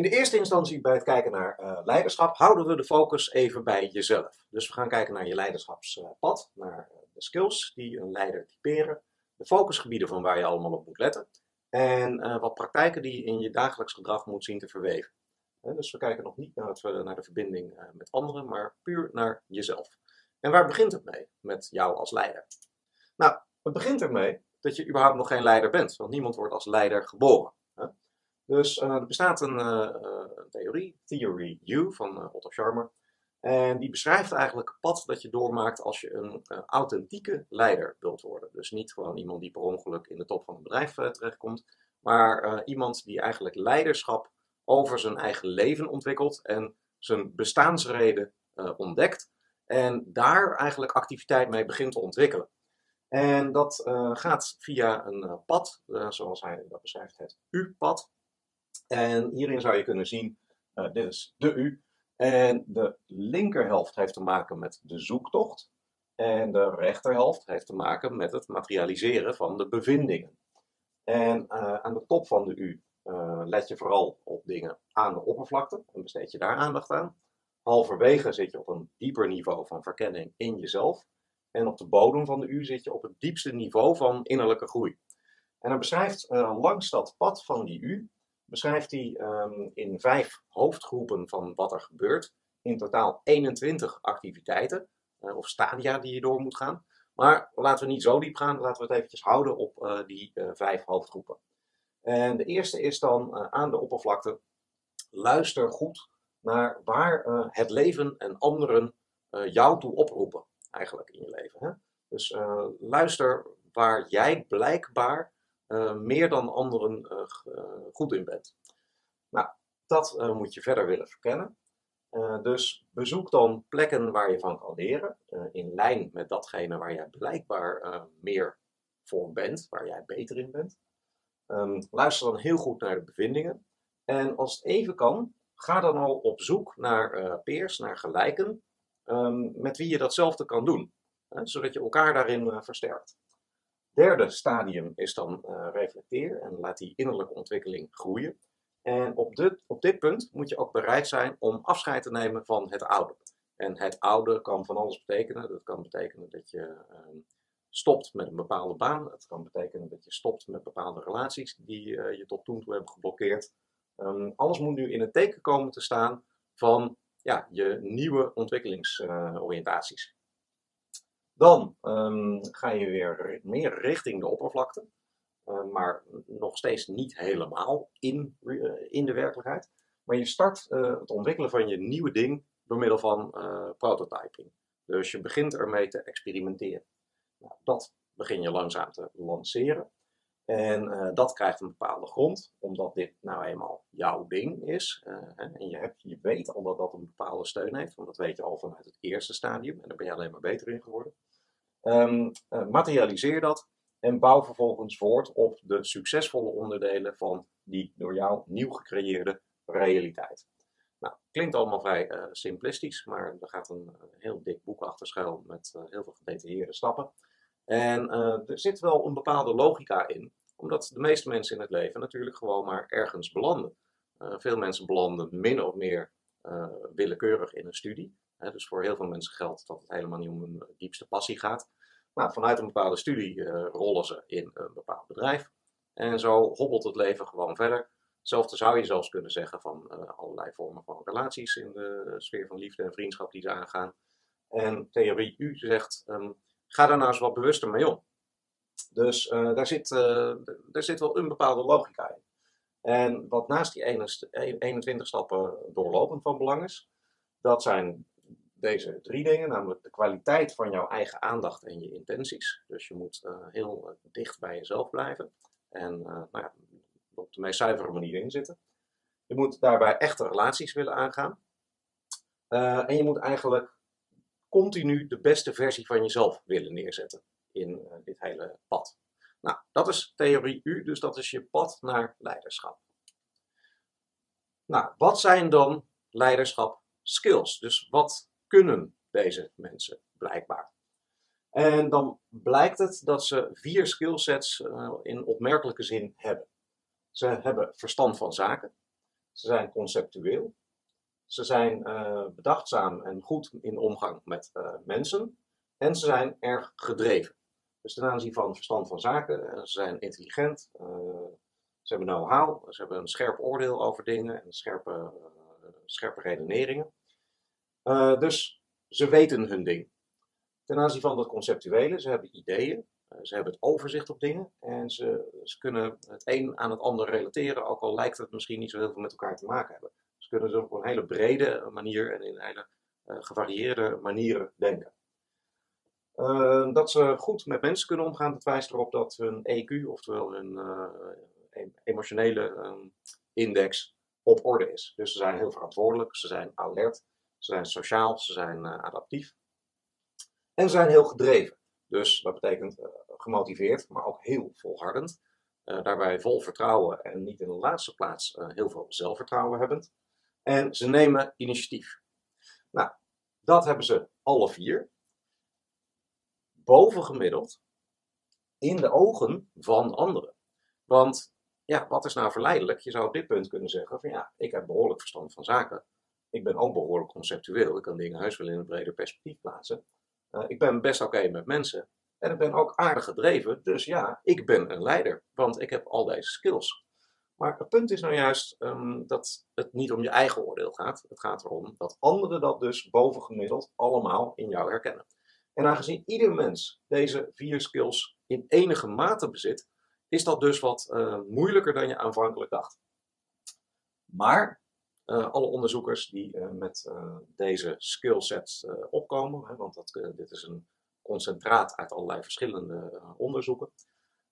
In de eerste instantie bij het kijken naar uh, leiderschap houden we de focus even bij jezelf. Dus we gaan kijken naar je leiderschapspad, naar de skills die een leider typeren, de focusgebieden van waar je allemaal op moet letten en uh, wat praktijken die je in je dagelijks gedrag moet zien te verweven. dus we kijken nog niet naar, het, naar de verbinding met anderen, maar puur naar jezelf. En waar begint het mee met jou als leider? Nou, het begint ermee dat je überhaupt nog geen leider bent, want niemand wordt als leider geboren. Dus uh, er bestaat een, uh, theorie, Theory U van uh, Otto Scharmer, en die beschrijft eigenlijk het pad dat je doormaakt als je een authentieke leider wilt worden. Dus niet gewoon iemand die per ongeluk in de top van een bedrijf terechtkomt, maar iemand die eigenlijk leiderschap over zijn eigen leven ontwikkelt en zijn bestaansreden ontdekt en daar eigenlijk activiteit mee begint te ontwikkelen. En dat uh, gaat via een uh, pad, uh, zoals hij dat beschrijft, het U-pad. En hierin zou je kunnen zien, dit is de U. En de linkerhelft heeft te maken met de zoektocht. En de rechterhelft heeft te maken met het materialiseren van de bevindingen. En aan de top van de U let je vooral op dingen aan de oppervlakte en besteed je daar aandacht aan. Halverwege zit je op een dieper niveau van verkenning in jezelf. En op de bodem van de U zit je op het diepste niveau van innerlijke groei. En hij beschrijft langs dat pad van die U, beschrijft hij um, in vijf hoofdgroepen van wat er gebeurt. In totaal 21 activiteiten uh, of stadia die je door moet gaan. Maar laten we niet zo diep gaan, laten we het eventjes houden op uh, die vijf hoofdgroepen. En de eerste is dan aan de oppervlakte, luister goed naar waar het leven en anderen jou toe oproepen eigenlijk in je leven. Hè? Dus luister waar jij blijkbaar meer dan anderen uh, goed in bent. Nou, dat moet je verder willen verkennen. dus bezoek dan plekken waar je van kan leren, in lijn met datgene waar jij blijkbaar meer voor bent, waar jij beter in bent. Um, luister dan heel goed naar de bevindingen. En als het even kan, ga dan al op zoek naar peers, naar gelijken, um, met wie je datzelfde kan doen, hè, zodat je elkaar daarin versterkt. Derde stadium is dan uh, reflecteer en laat die innerlijke ontwikkeling groeien. En op dit, op dit punt moet je ook bereid zijn om afscheid te nemen van het oude. En het oude kan van alles betekenen. Dat kan betekenen dat je um, stopt met een bepaalde baan. Het kan betekenen dat je stopt met bepaalde relaties die uh, je tot toen toe hebben geblokkeerd. Um, alles moet nu in het teken komen te staan van ja, je nieuwe ontwikkelingsoriëntaties. Dan um, ga je weer meer richting de oppervlakte, uh, maar nog steeds niet helemaal in, uh, in de werkelijkheid. Maar je start uh, het ontwikkelen van je nieuwe ding door middel van prototyping. Dus je begint ermee te experimenteren. Nou, dat begin je langzaam te lanceren. En dat krijgt een bepaalde grond, omdat dit nou eenmaal jouw ding is. En je, hebt, je weet al dat dat een bepaalde steun heeft, want dat weet je al vanuit het eerste stadium. En daar ben je alleen maar beter in geworden. Um, uh, materialiseer dat en bouw vervolgens voort op de succesvolle onderdelen van die door jou nieuw gecreëerde realiteit. Nou, klinkt allemaal vrij simplistisch, maar er gaat een heel dik boek achter schuil met heel veel gedetailleerde stappen. En er zit wel een bepaalde logica in omdat de meeste mensen in het leven natuurlijk gewoon maar ergens belanden. Veel mensen belanden min of meer willekeurig in een studie. Dus voor heel veel mensen geldt dat het helemaal niet om hun diepste passie gaat. Maar vanuit een bepaalde studie uh, rollen ze in een bepaald bedrijf. En zo hobbelt het leven gewoon verder. Hetzelfde zou je zelfs kunnen zeggen van allerlei vormen van relaties in de sfeer van liefde en vriendschap die ze aangaan. En theorie U zegt, um, ga daar nou eens wat bewuster mee om. Dus uh, daar, zit, daar zit wel een bepaalde logica in. En wat naast die 21 stappen doorlopend van belang is, dat zijn deze drie dingen, namelijk de kwaliteit van jouw eigen aandacht en je intenties. Dus je moet uh, heel dicht bij jezelf blijven en nou ja, op de meest zuivere manier inzitten. Je moet daarbij echte relaties willen aangaan. en je moet eigenlijk continu de beste versie van jezelf willen neerzetten in dit hele pad. Nou, dat is theorie U, dus dat is je pad naar leiderschap. Nou, wat zijn dan leiderschap skills? Dus wat kunnen deze mensen blijkbaar? En dan blijkt het dat ze vier skillsets uh, in opmerkelijke zin hebben. Ze hebben verstand van zaken. ze zijn conceptueel, ze zijn uh, bedachtzaam en goed in omgang met uh, mensen en ze zijn erg gedreven. Dus ten aanzien van verstand van zaken, ze zijn intelligent, ze hebben know-how, ze hebben een scherp oordeel over dingen en scherpe, scherpe redeneringen. Dus ze weten hun ding. Ten aanzien van dat conceptuele, ze hebben ideeën, eh, ze hebben het overzicht op dingen en ze, ze, kunnen het een aan het ander relateren, ook al lijkt het misschien niet zo heel veel met elkaar te maken hebben. Ze kunnen ze op een hele brede manier en in hele uh, gevarieerde manieren denken. Dat ze goed met mensen kunnen omgaan, dat wijst erop dat hun EQ, oftewel hun emotionele ehm, index, op orde is. Dus ze zijn heel verantwoordelijk, ze zijn alert, ze zijn sociaal, ze zijn adaptief. En ze zijn heel gedreven. Dus dat betekent uh, gemotiveerd, maar ook heel volhardend. Uh, daarbij vol vertrouwen en niet in de laatste plaats heel veel zelfvertrouwen hebbend. En ze nemen initiatief. Nou, dat hebben ze alle vier. Bovengemiddeld in de ogen van anderen. Want ja, wat is nou verleidelijk? Je zou op dit punt kunnen zeggen van ja, ik heb behoorlijk verstand van zaken. Ik ben ook behoorlijk conceptueel. Ik kan dingen heus wel in een breder perspectief plaatsen. Uh, ik ben best oké met mensen. En ik ben ook aardig gedreven. Dus ja, ik ben een leider. Want ik heb al deze skills. Maar het punt is nou juist um, dat het niet om je eigen oordeel gaat. Het gaat erom dat anderen dat dus bovengemiddeld allemaal in jou herkennen. En aangezien ieder mens deze vier skills in enige mate bezit, is dat dus wat uh, moeilijker dan je aanvankelijk dacht. Maar alle onderzoekers die uh, met uh, deze skillsets opkomen, hè, want dat, dit is een concentraat uit allerlei verschillende onderzoeken,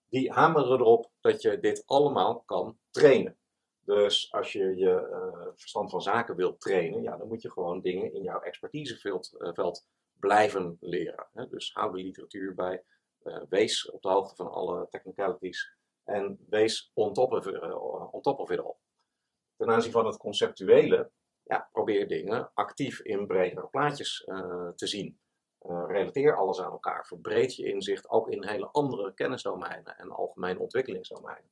die hameren erop dat je dit allemaal kan trainen. Dus als je je verstand van zaken wilt trainen, ja, dan moet je gewoon dingen in jouw expertiseveld veld blijven leren. Hè. Dus hou de literatuur bij, wees op de hoogte van alle technicalities en wees on top of, on top it ten aanzien van het conceptuele, ja, probeer dingen actief in bredere plaatjes uh, te zien. Uh, relateer alles aan elkaar, verbreed je inzicht ook in hele andere kennisdomeinen en algemene ontwikkelingsdomeinen.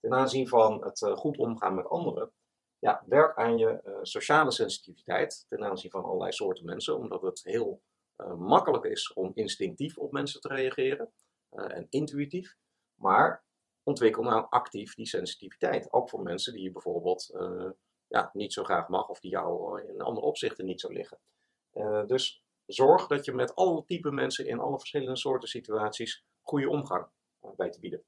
Ten aanzien van het uh, goed omgaan met anderen, ja, werk aan je sociale sensitiviteit ten aanzien van allerlei soorten mensen, omdat het heel makkelijk is om instinctief op mensen te reageren en intuïtief. Maar ontwikkel nou actief die sensitiviteit. Ook voor mensen die je bijvoorbeeld uh, ja, niet zo graag mag of die jou in andere opzichten niet zo liggen. Uh, dus zorg dat je met alle type mensen in alle verschillende soorten situaties goede omgang uh, bij te bieden.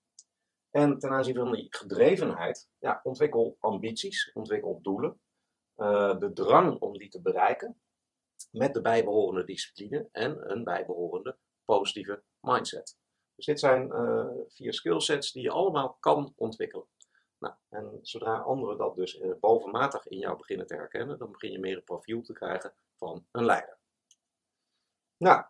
En ten aanzien van die gedrevenheid, ja, ontwikkel ambities, ontwikkel doelen, de drang om die te bereiken, met de bijbehorende discipline en een bijbehorende positieve mindset. Dus dit zijn uh, vier skillsets die je allemaal kan ontwikkelen. Nou, en zodra anderen dat dus uh, bovenmatig in jou beginnen te herkennen, dan begin je meer een profiel te krijgen van een leider. Nou,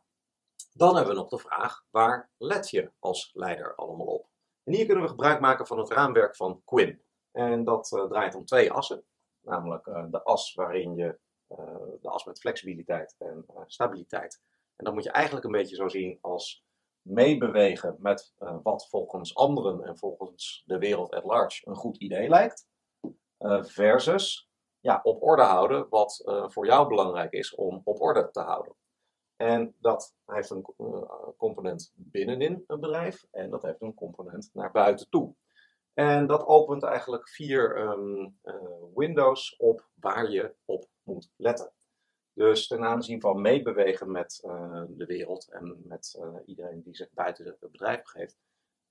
dan hebben we nog de vraag, waar let je als leider allemaal op? En hier kunnen we gebruik maken van het raamwerk van Quinn. En dat uh, draait om twee assen, namelijk de as waarin je, de as met flexibiliteit en stabiliteit. En dat moet je eigenlijk een beetje zo zien als meebewegen met uh, wat volgens anderen en volgens de wereld at large een goed idee lijkt. Uh, versus ja, op orde houden wat uh, voor jou belangrijk is om op orde te houden. En dat heeft een component binnenin een bedrijf en dat heeft een component naar buiten toe. En dat opent eigenlijk vier um, windows op waar je op moet letten. Dus ten aanzien van meebewegen met uh, de wereld en met uh, iedereen die zich buiten het bedrijf begeeft,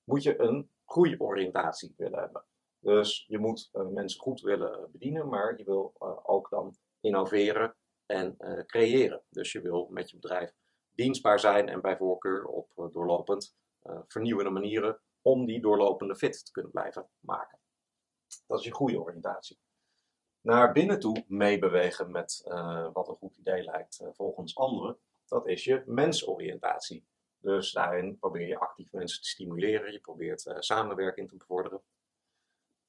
moet je een groeioriëntatie willen hebben. Dus je moet uh, mensen goed willen bedienen, maar je wil ook dan innoveren en creëren. Dus je wil met je bedrijf dienstbaar zijn en bij voorkeur op doorlopend vernieuwende manieren om die doorlopende fit te kunnen blijven maken. Dat is je groeioriëntatie naar binnen toe meebewegen met uh, wat een goed idee lijkt uh, volgens anderen, dat is je mensoriëntatie. Dus daarin probeer je actief mensen te stimuleren, je probeert uh, samenwerking te bevorderen.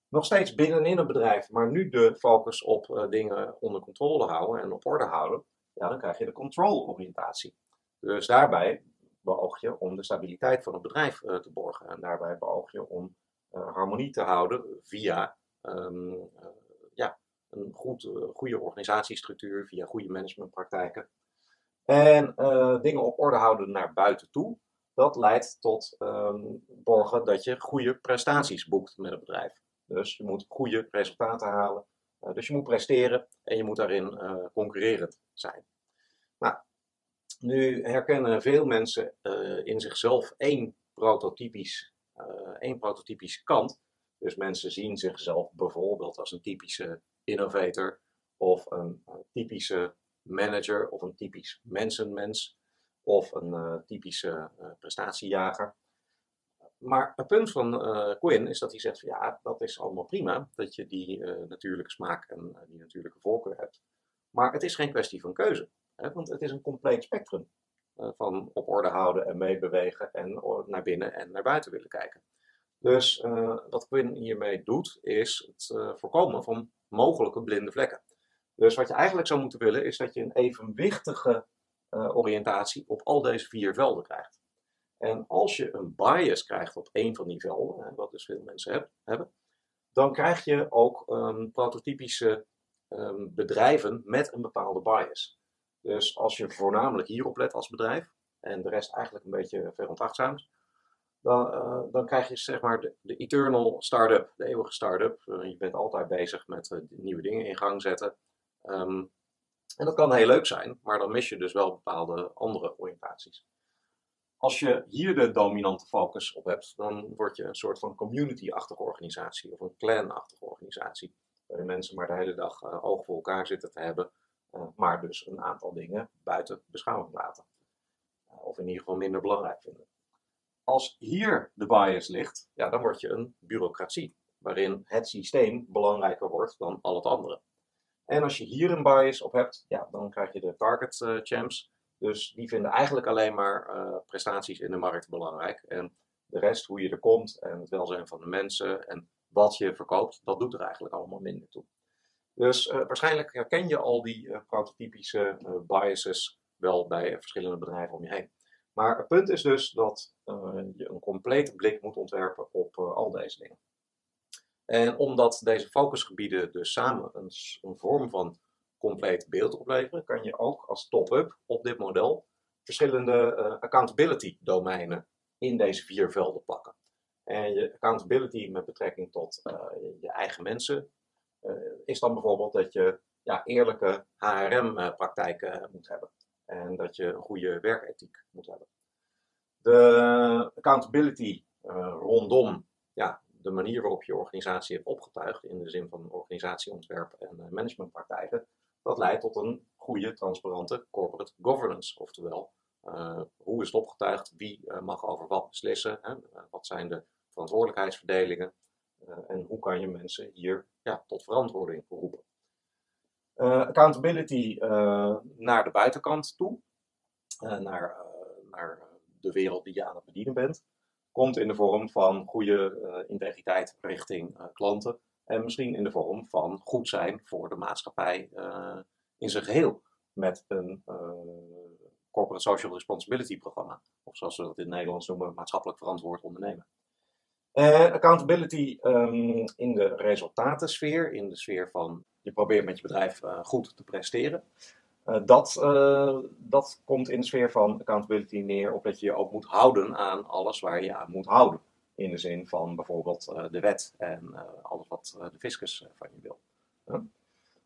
Nog steeds binnenin een bedrijf, maar nu de focus op dingen onder controle houden en op orde houden, ja, dan krijg je de controloriëntatie. Dus daarbij beoog je om de stabiliteit van het bedrijf te borgen en daarbij beoog je om harmonie te houden via um, ja, goed, goede organisatiestructuur, via goede managementpraktijken. En dingen op orde houden naar buiten toe. Dat leidt tot um, borgen dat je goede prestaties boekt met een bedrijf. Dus je moet goede resultaten halen. dus je moet presteren en je moet daarin concurrerend zijn. Nou, nu herkennen veel mensen in zichzelf één prototypisch, één prototypisch kant. Dus mensen zien zichzelf bijvoorbeeld als een typische innovator of een typische manager of een typisch mensenmens of een uh, typische uh, prestatiejager. Maar het punt van Quinn is dat hij zegt: van, ja, dat is allemaal prima dat je die natuurlijke smaak en die natuurlijke voorkeur hebt. Maar het is geen kwestie van keuze, hè, want het is een compleet spectrum van op orde houden en meebewegen en naar binnen en naar buiten willen kijken. Dus wat Quinn hiermee doet, is het voorkomen van mogelijke blinde vlekken. Dus wat je eigenlijk zou moeten willen, is dat je een evenwichtige uh, oriëntatie op al deze vier velden krijgt. En als je een bias krijgt op één van die velden, wat dus veel mensen heb, hebben, dan krijg je ook um, prototypische um, bedrijven met een bepaalde bias. Dus als je voornamelijk hierop let als bedrijf en de rest eigenlijk een beetje verontachtzaamt, dan, uh, dan krijg je zeg maar de, eternal start-up, de eeuwige start-up. Uh, je bent altijd bezig met uh, nieuwe dingen in gang zetten. Um, en dat kan heel leuk zijn, maar dan mis je dus wel bepaalde andere oriëntaties. Als je hier de dominante focus op hebt, dan word je een soort van community-achtige organisatie of een clan-achtige organisatie. Waarin mensen maar de hele dag oog voor elkaar zitten te hebben, maar dus een aantal dingen buiten beschouwing laten. of in ieder geval minder belangrijk vinden. Als hier de bias ligt, ja, dan word je een bureaucratie, waarin het systeem belangrijker wordt dan al het andere. En als je hier een bias op hebt, ja, dan krijg je de target uh, champs. Dus die vinden eigenlijk alleen maar uh, prestaties in de markt belangrijk. En de rest, hoe je er komt en het welzijn van de mensen en wat je verkoopt, dat doet er eigenlijk allemaal minder toe. Dus uh, waarschijnlijk herken je al die prototypische biases wel bij verschillende bedrijven om je heen. Maar het punt is dus dat uh, je een complete blik moet ontwerpen op uh, al deze dingen. En omdat deze focusgebieden dus samen een, een vorm van compleet beeld opleveren, kan je ook als top-up op dit model verschillende uh, accountability domeinen in deze vier velden pakken. En je accountability met betrekking tot je eigen mensen is dan bijvoorbeeld dat je ja, eerlijke HRM-praktijken moet hebben. En dat je een goede werkethiek moet hebben. De accountability uh, rondom ja, de manier waarop je organisatie hebt opgetuigd, in de zin van organisatieontwerp en uh, managementpraktijken, dat leidt tot een goede, transparante corporate governance. Oftewel, uh, hoe is het opgetuigd, wie mag over wat beslissen, hè? wat zijn de verantwoordelijkheidsverdelingen en hoe kan je mensen hier ja, tot verantwoording roepen. Uh, accountability uh, naar de buitenkant toe, uh, naar, naar de wereld die je aan het bedienen bent, komt in de vorm van goede integriteit richting klanten. En misschien in de vorm van goed zijn voor de maatschappij in zijn geheel. Met een corporate social responsibility programma, of zoals we dat in het Nederlands noemen, maatschappelijk verantwoord ondernemen. Accountability um, in de resultatensfeer, in de sfeer van je probeert met je bedrijf uh, goed te presteren. Uh, dat, dat komt in de sfeer van accountability neer op dat je je ook moet houden aan alles waar je aan moet houden. In de zin van bijvoorbeeld de wet en alles wat de fiscus van je wil.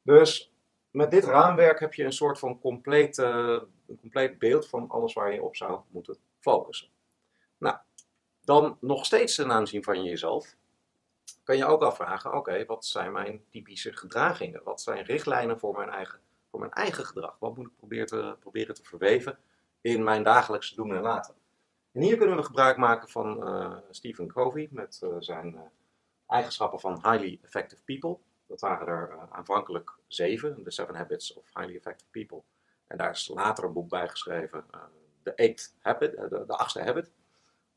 Dus met dit raamwerk heb je een soort van compleet, een compleet beeld van alles waar je op zou moeten focussen. Nou, dan nog steeds ten aanzien van jezelf, kan je ook afvragen, oké, wat zijn mijn typische gedragingen? Wat zijn richtlijnen voor mijn eigen, voor mijn eigen gedrag? Wat moet ik proberen te, proberen te verweven in mijn dagelijkse doen en laten? En hier kunnen we gebruik maken van uh, Stephen Covey met uh, zijn uh, eigenschappen van highly effective people. Dat waren er aanvankelijk zeven, The Seven Habits of Highly Effective People. En daar is later een boek bij geschreven, The Eighth Habit, de, de achtste habit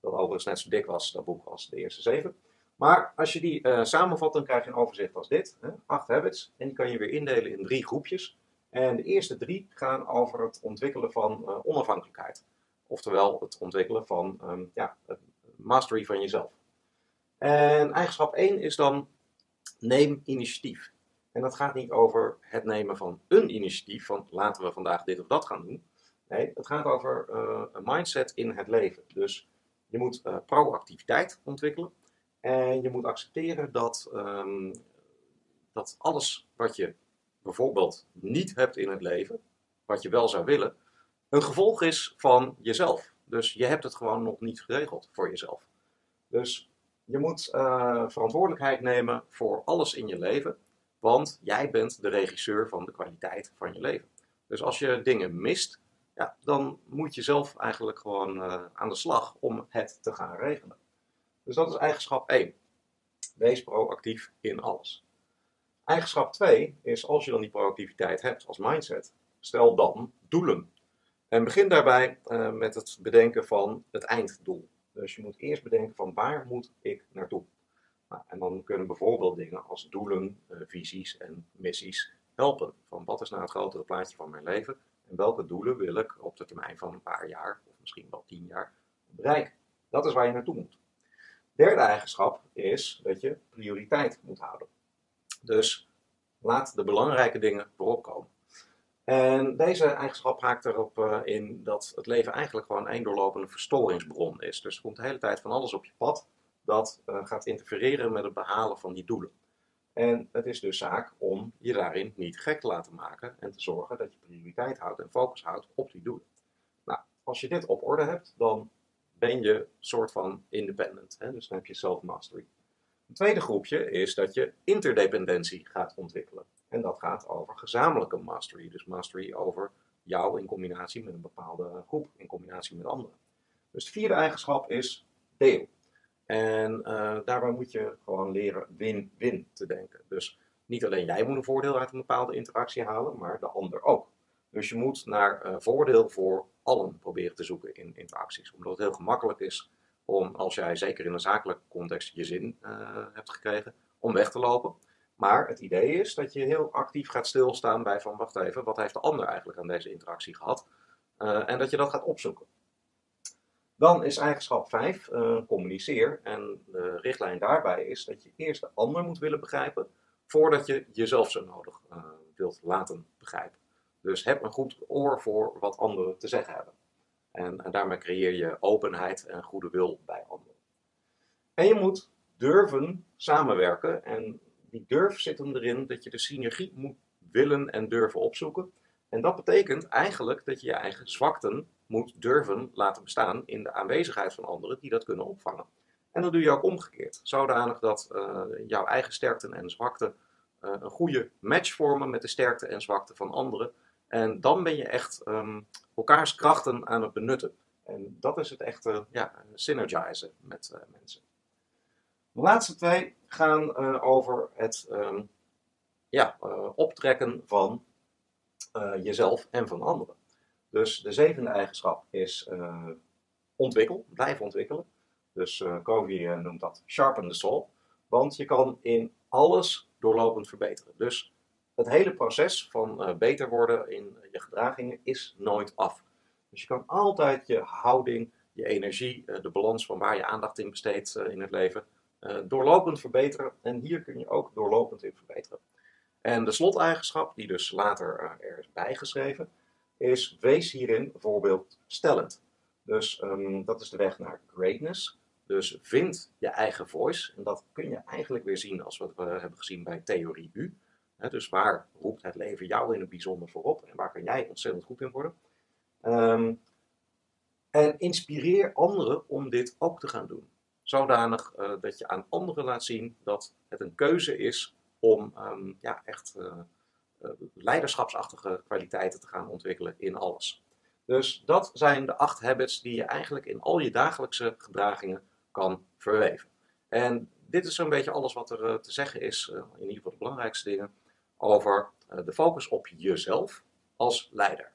dat overigens net zo dik was, dat boek, als de eerste zeven. Maar als je die uh, samenvat, dan krijg je een overzicht als dit. Hè? Acht habits. En die kan je weer indelen in drie groepjes. En de eerste drie gaan over het ontwikkelen van uh, onafhankelijkheid. Oftewel het ontwikkelen van um, ja, mastery van jezelf. En eigenschap 1 is dan neem initiatief. En dat gaat niet over het nemen van een initiatief, van laten we vandaag dit of dat gaan doen. Nee, het gaat over uh, een mindset in het leven. Dus je moet uh, proactiviteit ontwikkelen. En je moet accepteren dat, um, dat alles wat je bijvoorbeeld niet hebt in het leven, wat je wel zou willen, een gevolg is van jezelf. Dus je hebt het gewoon nog niet geregeld voor jezelf. Dus je moet uh, verantwoordelijkheid nemen voor alles in je leven, want jij bent de regisseur van de kwaliteit van je leven. Dus als je dingen mist, ja, dan moet je zelf eigenlijk gewoon uh, aan de slag om het te gaan regelen. Dus dat is eigenschap 1. Wees proactief in alles. Eigenschap 2 is als je dan die proactiviteit hebt als mindset, stel dan doelen. En begin daarbij uh, met het bedenken van het einddoel. Dus je moet eerst bedenken van waar moet ik naartoe? Nou, en dan kunnen bijvoorbeeld dingen als doelen, uh, visies en missies helpen. Van wat is nou het grotere plaatje van mijn leven? En welke doelen wil ik op de termijn van een paar jaar, of misschien wel tien jaar, bereiken? Dat is waar je naartoe moet. Derde eigenschap is dat je prioriteit moet houden. Dus laat de belangrijke dingen voorop komen. En deze eigenschap haakt erop uh, in dat het leven eigenlijk gewoon een doorlopende verstoringsbron is. Dus er komt de hele tijd van alles op je pad dat uh, gaat interfereren met het behalen van die doelen. En het is dus zaak om je daarin niet gek te laten maken en te zorgen dat je prioriteit houdt en focus houdt op die doelen. Nou, als je dit op orde hebt, dan ben je soort van independent. Hè? Dus dan heb je self-mastery. Een tweede groepje is dat je interdependentie gaat ontwikkelen. En dat gaat over gezamenlijke mastery. Dus mastery over jou in combinatie met een bepaalde groep, in combinatie met anderen. Dus de vierde eigenschap is deel. En uh, daarbij moet je gewoon leren win-win te denken. Dus niet alleen jij moet een voordeel uit een bepaalde interactie halen, maar de ander ook. Dus je moet naar uh, voordeel voor allen proberen te zoeken in interacties. Omdat het heel gemakkelijk is om, als jij zeker in een zakelijke context je zin uh, hebt gekregen, om weg te lopen. Maar het idee is dat je heel actief gaat stilstaan bij van, wacht even, wat heeft de ander eigenlijk aan deze interactie gehad? Uh, en dat je dat gaat opzoeken. Dan is eigenschap 5, uh, communiceer. En de richtlijn daarbij is dat je eerst de ander moet willen begrijpen, voordat je jezelf zo nodig wilt laten begrijpen. Dus heb een goed oor voor wat anderen te zeggen hebben. En, daarmee creëer je openheid en goede wil bij anderen. En je moet durven samenwerken. En die durf zit hem erin dat je de synergie moet willen en durven opzoeken. En dat betekent eigenlijk dat je je eigen zwakten moet durven laten bestaan in de aanwezigheid van anderen die dat kunnen opvangen. En dat doe je ook omgekeerd. Zodanig dat uh, jouw eigen sterkten en zwakten uh, een goede match vormen met de sterkte en zwakte van anderen. En dan ben je echt um, elkaars krachten aan het benutten. En dat is het echte ja, synergizen met uh, mensen. De laatste twee gaan over het um, ja, optrekken van jezelf en van anderen. Dus de zevende eigenschap is ontwikkel, blijf ontwikkelen. Dus Covey noemt dat sharpen the saw. Want je kan in alles doorlopend verbeteren. Dus het hele proces van beter worden in je gedragingen is nooit af. Dus je kan altijd je houding, je energie, de balans van waar je aandacht in besteedt in het leven, doorlopend verbeteren. En hier kun je ook doorlopend in verbeteren. En de sloteigenschap, die dus later er is bijgeschreven, is wees hierin voorbeeldstellend. Dus um, dat is de weg naar greatness. Dus vind je eigen voice. En dat kun je eigenlijk weer zien als wat we hebben gezien bij Theorie U. Dus waar roept het leven jou in het bijzonder voorop en waar kan jij ontzettend goed in worden? Um, en inspireer anderen om dit ook te gaan doen. Zodanig uh, dat je aan anderen laat zien dat het een keuze is om um, ja, echt uh, uh, leiderschapsachtige kwaliteiten te gaan ontwikkelen in alles. Dus dat zijn de acht habits die je eigenlijk in al je dagelijkse gedragingen kan verweven. En dit is zo'n beetje alles wat er te zeggen is, in ieder geval de belangrijkste dingen, over de focus op jezelf als leider.